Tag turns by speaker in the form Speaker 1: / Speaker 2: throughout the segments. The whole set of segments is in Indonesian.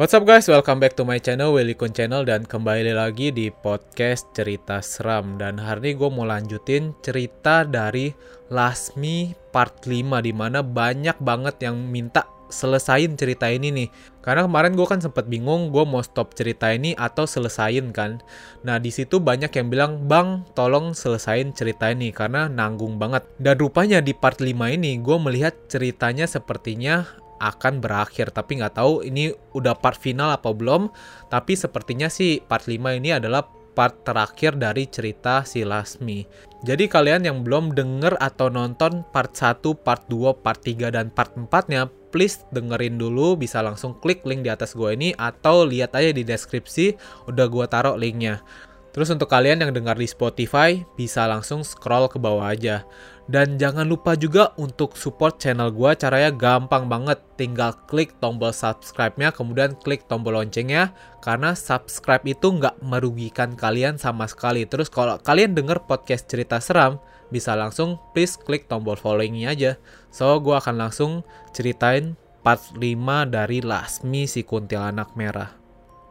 Speaker 1: What's up guys, welcome back to my channel, Willy Kun Channel Dan kembali lagi di podcast cerita seram. Dan hari ini gue mau lanjutin cerita dari Lasmi part 5 Di mana banyak banget yang minta selesain cerita ini nih. Karena kemarin gue kan sempet bingung gue mau stop cerita ini atau selesain kan? Nah di situ banyak yang bilang Bang tolong selesain cerita ini karena nanggung banget. Dan rupanya di part 5 ini gue melihat ceritanya sepertinya akan berakhir. Tapi nggak tahu ini udah part final apa belum. Tapi sepertinya sih part 5 ini adalah part terakhir dari cerita si Lasmi. Jadi kalian yang belum denger atau nonton part 1, part 2, part 3, dan part 4 nya please dengerin dulu. Bisa langsung klik link di atas gue ini atau lihat aja di deskripsi. Udah gue taruh linknya Terus untuk kalian yang dengar di Spotify, bisa langsung scroll ke bawah aja. Dan jangan lupa juga untuk support channel gue, caranya gampang banget. Tinggal klik tombol subscribe-nya, kemudian klik tombol loncengnya. Karena subscribe itu nggak merugikan kalian sama sekali. Terus kalau kalian denger podcast cerita seram, bisa langsung please klik tombol following-nya aja. So, gue akan langsung ceritain part 5 dari Lasmi si kuntilanak merah.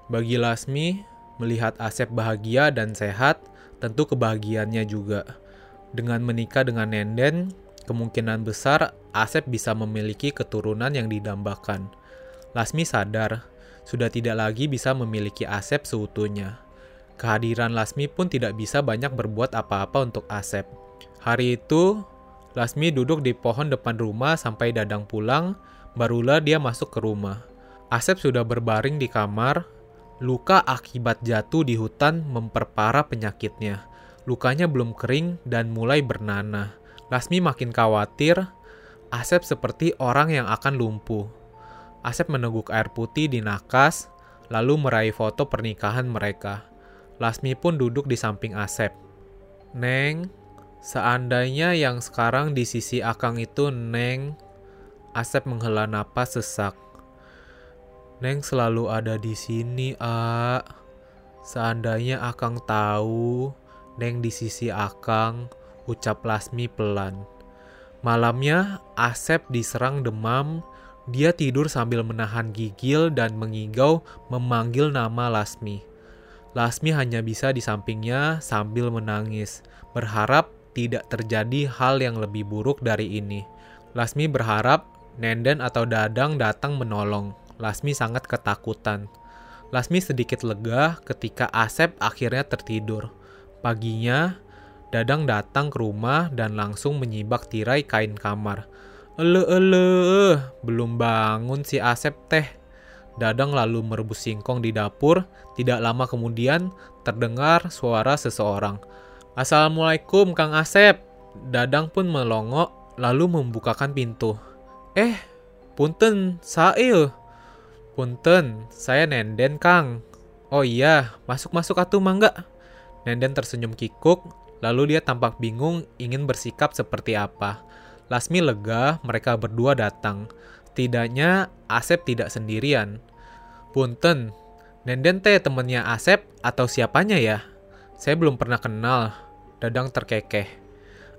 Speaker 1: Bagi Lasmi, Melihat Asep bahagia dan sehat, tentu kebahagiaannya juga. Dengan menikah dengan Nenden, kemungkinan besar Asep bisa memiliki keturunan yang didambakan. Lasmi sadar, sudah tidak lagi bisa memiliki Asep seutuhnya. Kehadiran Lasmi pun tidak bisa banyak berbuat apa-apa untuk Asep. Hari itu, Lasmi duduk di pohon depan rumah sampai Dadang pulang, barulah dia masuk ke rumah. Asep sudah berbaring di kamar, Luka akibat jatuh di hutan memperparah penyakitnya. Lukanya belum kering dan mulai bernanah. Lasmi makin khawatir. Asep seperti orang yang akan lumpuh. Asep meneguk air putih di nakas, lalu meraih foto pernikahan mereka. Lasmi pun duduk di samping Asep. Neng, seandainya yang sekarang di sisi Akang itu Neng, Asep menghela napas sesak. Neng selalu ada di sini, A. Seandainya Akang tahu, Neng di sisi Akang, ucap Lasmi pelan. Malamnya, Asep diserang demam. Dia tidur sambil menahan gigil dan mengigau memanggil nama Lasmi. Lasmi hanya bisa di sampingnya sambil menangis, berharap tidak terjadi hal yang lebih buruk dari ini. Lasmi berharap Nenden atau Dadang datang menolong. Lasmi sangat ketakutan. Lasmi sedikit lega ketika Asep akhirnya tertidur. Paginya, Dadang datang ke rumah dan langsung menyibak tirai kain kamar. Ele ele, belum bangun si Asep teh. Dadang lalu merebus singkong di dapur. Tidak lama kemudian terdengar suara seseorang. Assalamualaikum Kang Asep. Dadang pun melongok lalu membukakan pintu. Eh, punten, sail. Punten, saya Nenden, Kang. Oh iya, masuk-masuk atuh mangga. Nenden tersenyum kikuk, lalu dia tampak bingung ingin bersikap seperti apa. Lasmi lega, mereka berdua datang. Tidaknya Asep tidak sendirian. Punten, Nenden teh temennya Asep atau siapanya ya? Saya belum pernah kenal. Dadang terkekeh.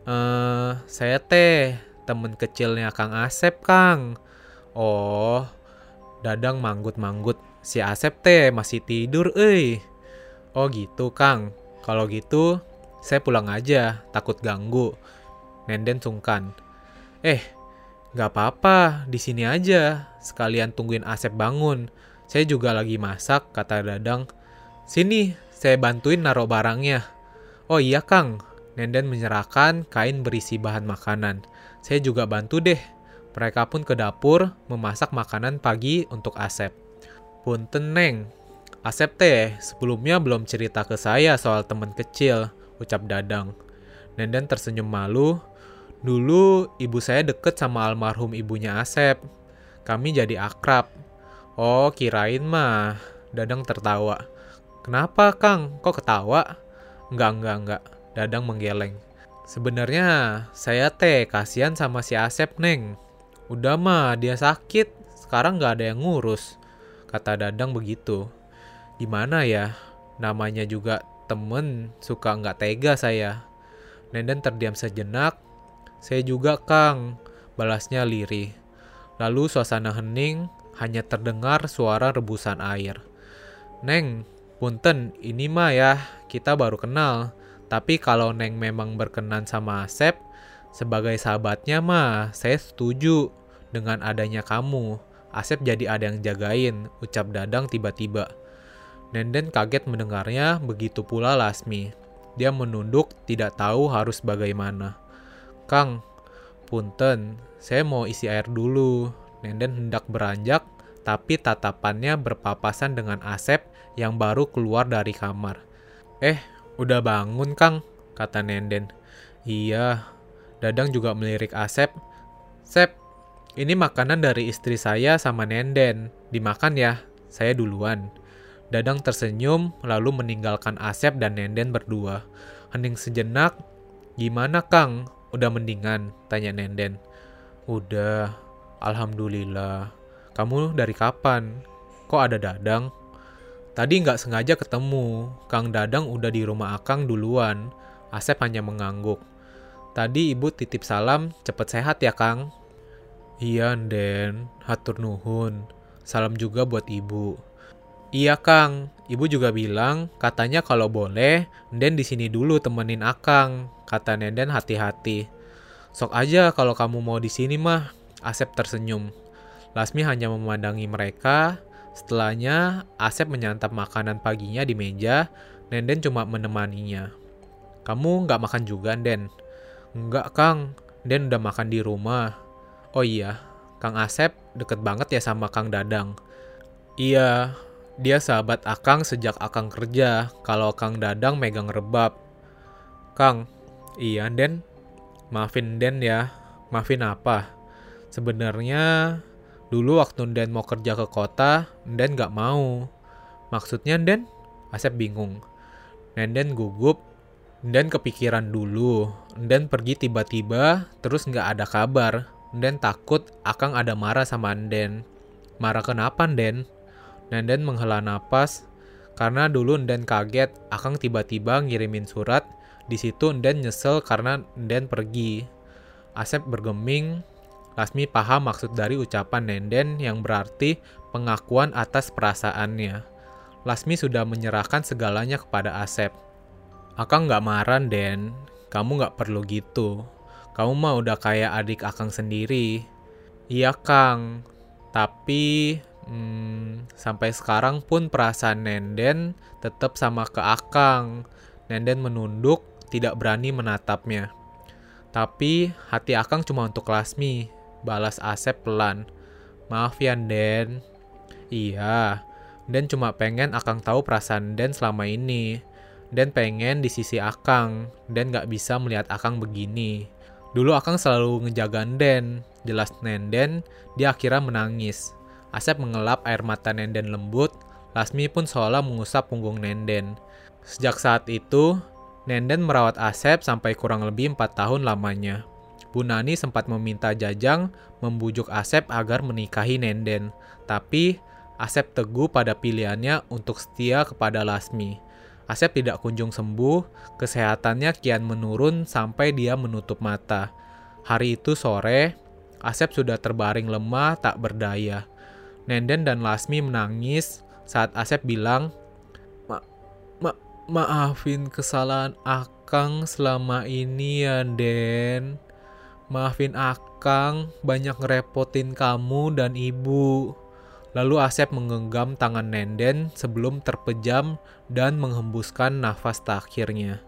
Speaker 1: Eh, saya teh temen kecilnya Kang Asep, Kang. Oh, Dadang manggut-manggut. Si Asep teh masih tidur, eh. Oh gitu, Kang. Kalau gitu, saya pulang aja, takut ganggu. Nenden sungkan. Eh, gak apa-apa, di sini aja. Sekalian tungguin Asep bangun. Saya juga lagi masak, kata Dadang. Sini, saya bantuin naruh barangnya. Oh iya, Kang. Nenden menyerahkan kain berisi bahan makanan. Saya juga bantu deh. Mereka pun ke dapur memasak makanan pagi untuk Asep. Punten Neng, Asep teh sebelumnya belum cerita ke saya soal teman kecil, ucap Dadang. Nenden tersenyum malu. Dulu ibu saya deket sama almarhum ibunya Asep. Kami jadi akrab. Oh, kirain mah. Dadang tertawa. Kenapa, Kang? Kok ketawa? Enggak, enggak, enggak. Dadang menggeleng. Sebenarnya saya teh kasihan sama si Asep, Neng. Udah mah dia sakit, sekarang nggak ada yang ngurus. Kata Dadang begitu. Gimana ya, namanya juga temen suka nggak tega saya. Nenden terdiam sejenak. Saya juga Kang, balasnya lirih. Lalu suasana hening, hanya terdengar suara rebusan air. Neng, punten, ini mah ya, kita baru kenal. Tapi kalau Neng memang berkenan sama Asep, sebagai sahabatnya mah saya setuju dengan adanya kamu. Asep jadi ada yang jagain, ucap Dadang tiba-tiba. Nenden kaget mendengarnya, begitu pula Lasmi. Dia menunduk, tidak tahu harus bagaimana. Kang, punten, saya mau isi air dulu. Nenden hendak beranjak, tapi tatapannya berpapasan dengan Asep yang baru keluar dari kamar. Eh, udah bangun Kang, kata Nenden. Iya, Dadang juga melirik Asep. Sep, ini makanan dari istri saya sama Nenden. Dimakan ya, saya duluan. Dadang tersenyum, lalu meninggalkan Asep dan Nenden berdua. Hening sejenak, gimana Kang? Udah mendingan? Tanya Nenden. Udah, Alhamdulillah. Kamu dari kapan? Kok ada Dadang? Tadi nggak sengaja ketemu. Kang Dadang udah di rumah Akang duluan. Asep hanya mengangguk. Tadi ibu titip salam, cepet sehat ya Kang. Iya, Den. Hatur nuhun. Salam juga buat ibu. Iya, Kang. Ibu juga bilang, katanya kalau boleh, Den di sini dulu temenin Akang. Kata Nenden hati-hati. Sok aja kalau kamu mau di sini mah. Asep tersenyum. Lasmi hanya memandangi mereka. Setelahnya, Asep menyantap makanan paginya di meja. Nenden cuma menemaninya. Kamu nggak makan juga, Den? Nggak, Kang. Den udah makan di rumah. Oh iya, Kang Asep deket banget ya sama Kang Dadang. Iya, dia sahabat Akang sejak Akang kerja. Kalau Kang Dadang megang rebab. Kang, iya Den. Maafin Den ya. Maafin apa? Sebenarnya Dulu waktu Nden mau kerja ke kota, Nden gak mau. Maksudnya Nden? Asep bingung. Nenden gugup, Nden kepikiran dulu. Nden pergi tiba-tiba, terus gak ada kabar. Nden takut Akang ada marah sama Nden. Marah kenapa Nden? Nenden menghela napas, karena dulu Nden kaget Akang tiba-tiba ngirimin surat. Di situ Nden nyesel karena Nden pergi. Asep bergeming, Lasmi paham maksud dari ucapan Nenden yang berarti pengakuan atas perasaannya. Lasmi sudah menyerahkan segalanya kepada Asep. Akang nggak marah, Den. Kamu nggak perlu gitu. Kamu mah udah kayak adik Akang sendiri. Iya, Kang. Tapi hmm, sampai sekarang pun perasaan Nenden tetap sama ke Akang. Nenden menunduk, tidak berani menatapnya. Tapi hati Akang cuma untuk Lasmi, Balas Asep pelan. Maaf ya, Den. Iya, Den cuma pengen Akang tahu perasaan Den selama ini. Den pengen di sisi Akang. Den gak bisa melihat Akang begini. Dulu Akang selalu ngejaga Den. Jelas Nenden, dia akhirnya menangis. Asep mengelap air mata Nenden lembut. Lasmi pun seolah mengusap punggung Nenden. Sejak saat itu, Nenden merawat Asep sampai kurang lebih 4 tahun lamanya. Bu Nani sempat meminta Jajang membujuk Asep agar menikahi Nenden, tapi Asep teguh pada pilihannya untuk setia kepada Lasmi. Asep tidak kunjung sembuh, kesehatannya kian menurun sampai dia menutup mata. Hari itu sore, Asep sudah terbaring lemah tak berdaya. Nenden dan Lasmi menangis saat Asep bilang, Ma ma maafin kesalahan Akang selama ini ya, Den. Maafin Akang, banyak ngerepotin kamu dan ibu. Lalu Asep menggenggam tangan Nenden sebelum terpejam dan menghembuskan nafas terakhirnya.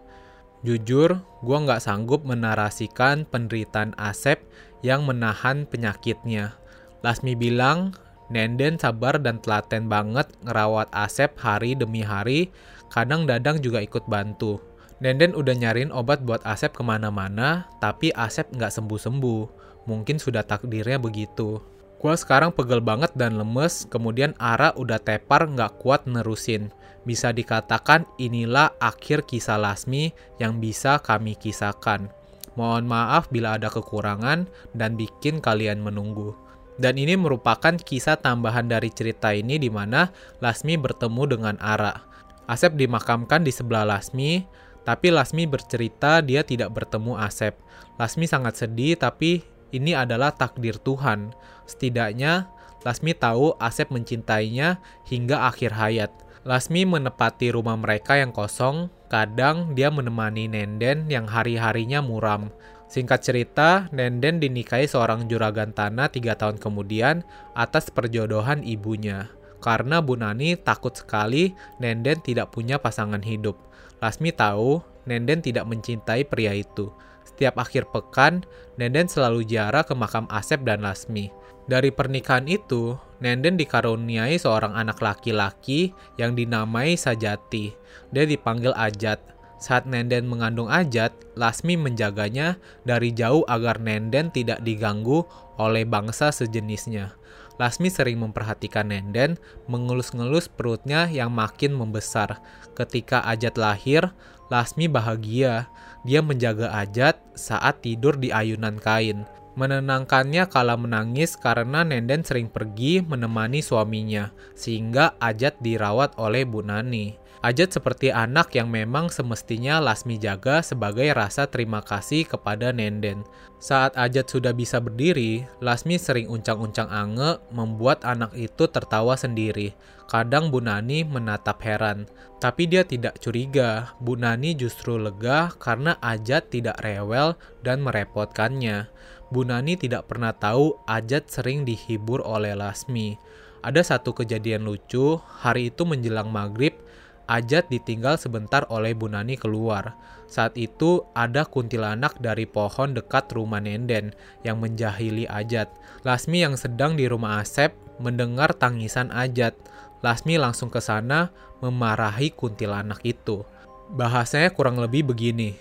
Speaker 1: Jujur, gue nggak sanggup menarasikan penderitaan Asep yang menahan penyakitnya. Lasmi bilang, Nenden sabar dan telaten banget ngerawat Asep hari demi hari, kadang Dadang juga ikut bantu. Nenden udah nyariin obat buat Asep ke mana-mana, tapi Asep nggak sembuh-sembuh. Mungkin sudah takdirnya begitu. Gua sekarang pegel banget dan lemes, kemudian Ara udah tepar nggak kuat nerusin. Bisa dikatakan inilah akhir kisah Lasmi yang bisa kami kisahkan. Mohon maaf bila ada kekurangan dan bikin kalian menunggu. Dan ini merupakan kisah tambahan dari cerita ini di mana Lasmi bertemu dengan Ara. Asep dimakamkan di sebelah Lasmi, tapi Lasmi bercerita dia tidak bertemu Asep. Lasmi sangat sedih tapi ini adalah takdir Tuhan. Setidaknya Lasmi tahu Asep mencintainya hingga akhir hayat. Lasmi menepati rumah mereka yang kosong, kadang dia menemani Nenden yang hari-harinya muram. Singkat cerita, Nenden dinikahi seorang juragan tanah tiga tahun kemudian atas perjodohan ibunya. Karena Bu Nani takut sekali Nenden tidak punya pasangan hidup. Lasmi tahu Nenden tidak mencintai pria itu. Setiap akhir pekan, Nenden selalu ziarah ke makam Asep dan Lasmi. Dari pernikahan itu, Nenden dikaruniai seorang anak laki-laki yang dinamai Sajati. Dia dipanggil Ajat. Saat Nenden mengandung Ajat, Lasmi menjaganya dari jauh agar Nenden tidak diganggu oleh bangsa sejenisnya. Lasmi sering memperhatikan Nenden, mengelus-ngelus perutnya yang makin membesar. Ketika Ajat lahir, Lasmi bahagia. Dia menjaga Ajat saat tidur di ayunan kain menenangkannya kala menangis karena Nenden sering pergi menemani suaminya, sehingga Ajat dirawat oleh Bu Nani. Ajat seperti anak yang memang semestinya Lasmi jaga sebagai rasa terima kasih kepada Nenden. Saat Ajat sudah bisa berdiri, Lasmi sering uncang-uncang ange membuat anak itu tertawa sendiri. Kadang Bu Nani menatap heran, tapi dia tidak curiga. Bu Nani justru lega karena Ajat tidak rewel dan merepotkannya. Bu Nani tidak pernah tahu Ajat sering dihibur oleh Lasmi. Ada satu kejadian lucu, hari itu menjelang maghrib, Ajat ditinggal sebentar oleh Bu Nani keluar. Saat itu ada kuntilanak dari pohon dekat rumah Nenden yang menjahili Ajat. Lasmi yang sedang di rumah Asep mendengar tangisan Ajat. Lasmi langsung ke sana memarahi kuntilanak itu. Bahasanya kurang lebih begini.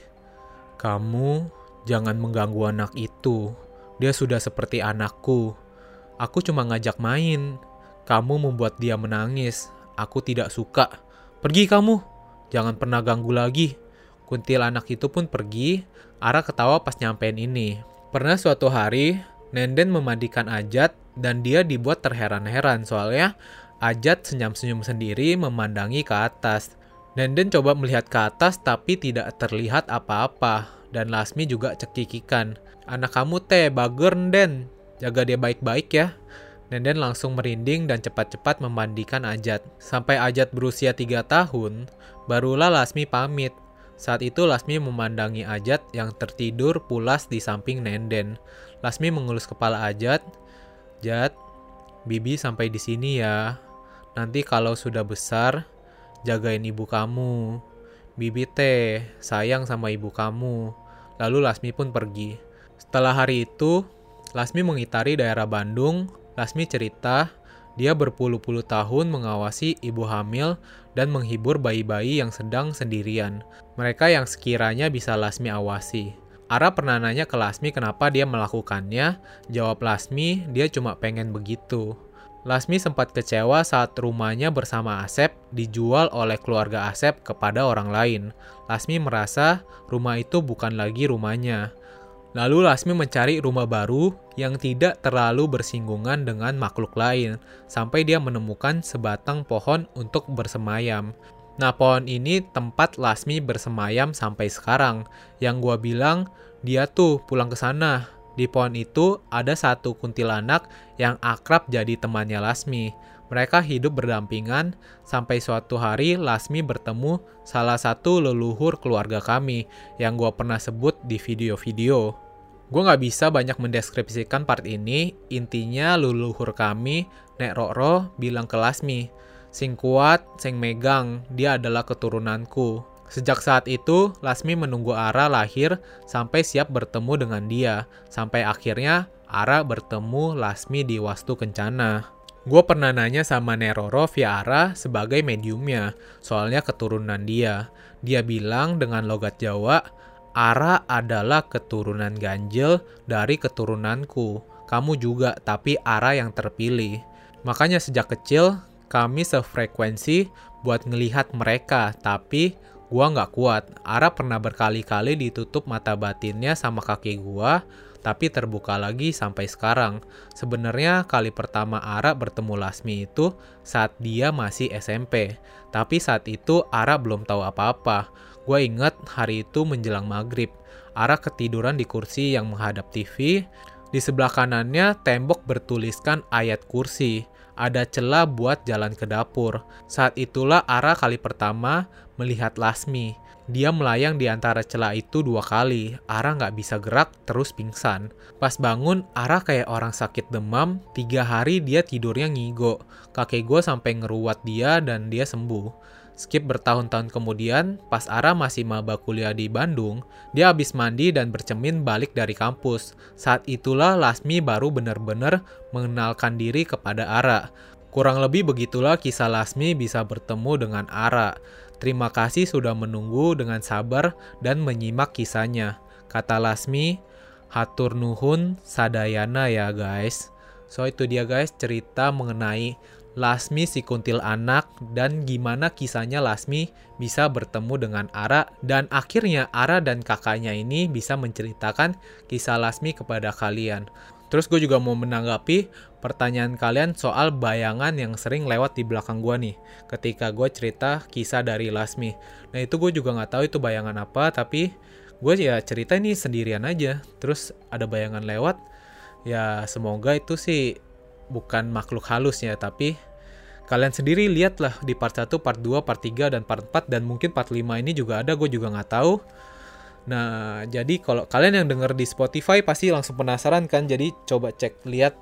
Speaker 1: Kamu jangan mengganggu anak itu. Dia sudah seperti anakku. Aku cuma ngajak main. Kamu membuat dia menangis. Aku tidak suka. Pergi kamu, jangan pernah ganggu lagi. Kuntilanak itu pun pergi, Ara ketawa pas nyampein ini. Pernah suatu hari, Nenden memandikan Ajat dan dia dibuat terheran-heran soalnya Ajat senyum-senyum sendiri memandangi ke atas. Nenden coba melihat ke atas tapi tidak terlihat apa-apa dan Lasmi juga cekikikan. Anak kamu teh bager Den, jaga dia baik-baik ya. Nenden langsung merinding dan cepat-cepat memandikan Ajat. Sampai Ajat berusia 3 tahun, barulah Lasmi pamit. Saat itu Lasmi memandangi Ajat yang tertidur pulas di samping Nenden. Lasmi mengelus kepala Ajat. Jat, Bibi sampai di sini ya. Nanti kalau sudah besar, jagain ibu kamu. Bibi teh sayang sama ibu kamu. Lalu Lasmi pun pergi. Setelah hari itu, Lasmi mengitari daerah Bandung, Lasmi cerita, dia berpuluh-puluh tahun mengawasi ibu hamil dan menghibur bayi-bayi yang sedang sendirian. Mereka yang sekiranya bisa Lasmi awasi. Ara pernah nanya ke Lasmi kenapa dia melakukannya. Jawab Lasmi, dia cuma pengen begitu. Lasmi sempat kecewa saat rumahnya bersama Asep dijual oleh keluarga Asep kepada orang lain. Lasmi merasa rumah itu bukan lagi rumahnya. Lalu Lasmi mencari rumah baru yang tidak terlalu bersinggungan dengan makhluk lain, sampai dia menemukan sebatang pohon untuk bersemayam. Nah, pohon ini tempat Lasmi bersemayam sampai sekarang. Yang gua bilang, dia tuh pulang ke sana. Di pohon itu ada satu kuntilanak yang akrab jadi temannya Lasmi. Mereka hidup berdampingan sampai suatu hari Lasmi bertemu salah satu leluhur keluarga kami yang gua pernah sebut di video-video. Gue nggak bisa banyak mendeskripsikan part ini, intinya leluhur kami, Nek Roro, bilang ke Lasmi, sing kuat, sing megang, dia adalah keturunanku. Sejak saat itu, Lasmi menunggu Ara lahir sampai siap bertemu dengan dia, sampai akhirnya Ara bertemu Lasmi di Wastu Kencana. Gue pernah nanya sama Neroro via Ara sebagai mediumnya, soalnya keturunan dia. Dia bilang dengan logat Jawa, Ara adalah keturunan ganjil dari keturunanku. Kamu juga, tapi Ara yang terpilih. Makanya sejak kecil, kami sefrekuensi buat ngelihat mereka, tapi gua nggak kuat. Ara pernah berkali-kali ditutup mata batinnya sama kaki gua, tapi terbuka lagi sampai sekarang. Sebenarnya kali pertama Ara bertemu Lasmi itu saat dia masih SMP, tapi saat itu Ara belum tahu apa-apa. Gue inget hari itu menjelang maghrib. Ara ketiduran di kursi yang menghadap TV. Di sebelah kanannya tembok bertuliskan ayat kursi. Ada celah buat jalan ke dapur. Saat itulah Ara kali pertama melihat Lasmi. Dia melayang di antara celah itu dua kali. Ara nggak bisa gerak, terus pingsan. Pas bangun, Ara kayak orang sakit demam. Tiga hari dia tidurnya ngigo. Kakek gue sampai ngeruat dia dan dia sembuh. Skip bertahun-tahun kemudian, pas Ara masih maba kuliah di Bandung, dia habis mandi dan bercemin balik dari kampus. Saat itulah Lasmi baru benar-benar mengenalkan diri kepada Ara. Kurang lebih begitulah kisah Lasmi bisa bertemu dengan Ara. Terima kasih sudah menunggu dengan sabar dan menyimak kisahnya. Kata Lasmi, hatur nuhun sadayana ya guys. So itu dia guys cerita mengenai Lasmi si kuntil anak dan gimana kisahnya Lasmi bisa bertemu dengan Ara dan akhirnya Ara dan kakaknya ini bisa menceritakan kisah Lasmi kepada kalian. Terus gue juga mau menanggapi pertanyaan kalian soal bayangan yang sering lewat di belakang gue nih. Ketika gue cerita kisah dari Lasmi. Nah itu gue juga nggak tahu itu bayangan apa, tapi gue ya cerita ini sendirian aja. Terus ada bayangan lewat, ya semoga itu sih bukan makhluk halus ya, tapi kalian sendiri lihatlah di part 1, part 2, part 3, dan part 4, dan mungkin part 5 ini juga ada, gue juga nggak tahu. Nah, jadi kalau kalian yang denger di Spotify pasti langsung penasaran kan, jadi coba cek lihat.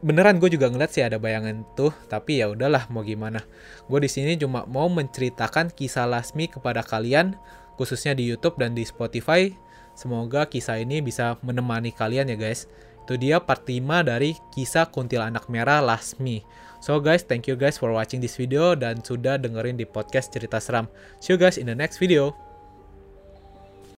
Speaker 1: Beneran gue juga ngeliat sih ada bayangan tuh, tapi ya udahlah mau gimana. Gue di sini cuma mau menceritakan kisah Lasmi kepada kalian, khususnya di YouTube dan di Spotify. Semoga kisah ini bisa menemani kalian ya guys. Itu dia part 5 dari kisah kuntilanak merah Lasmi. So guys, thank you guys for watching this video dan sudah dengerin di podcast cerita seram. See you guys in the next video.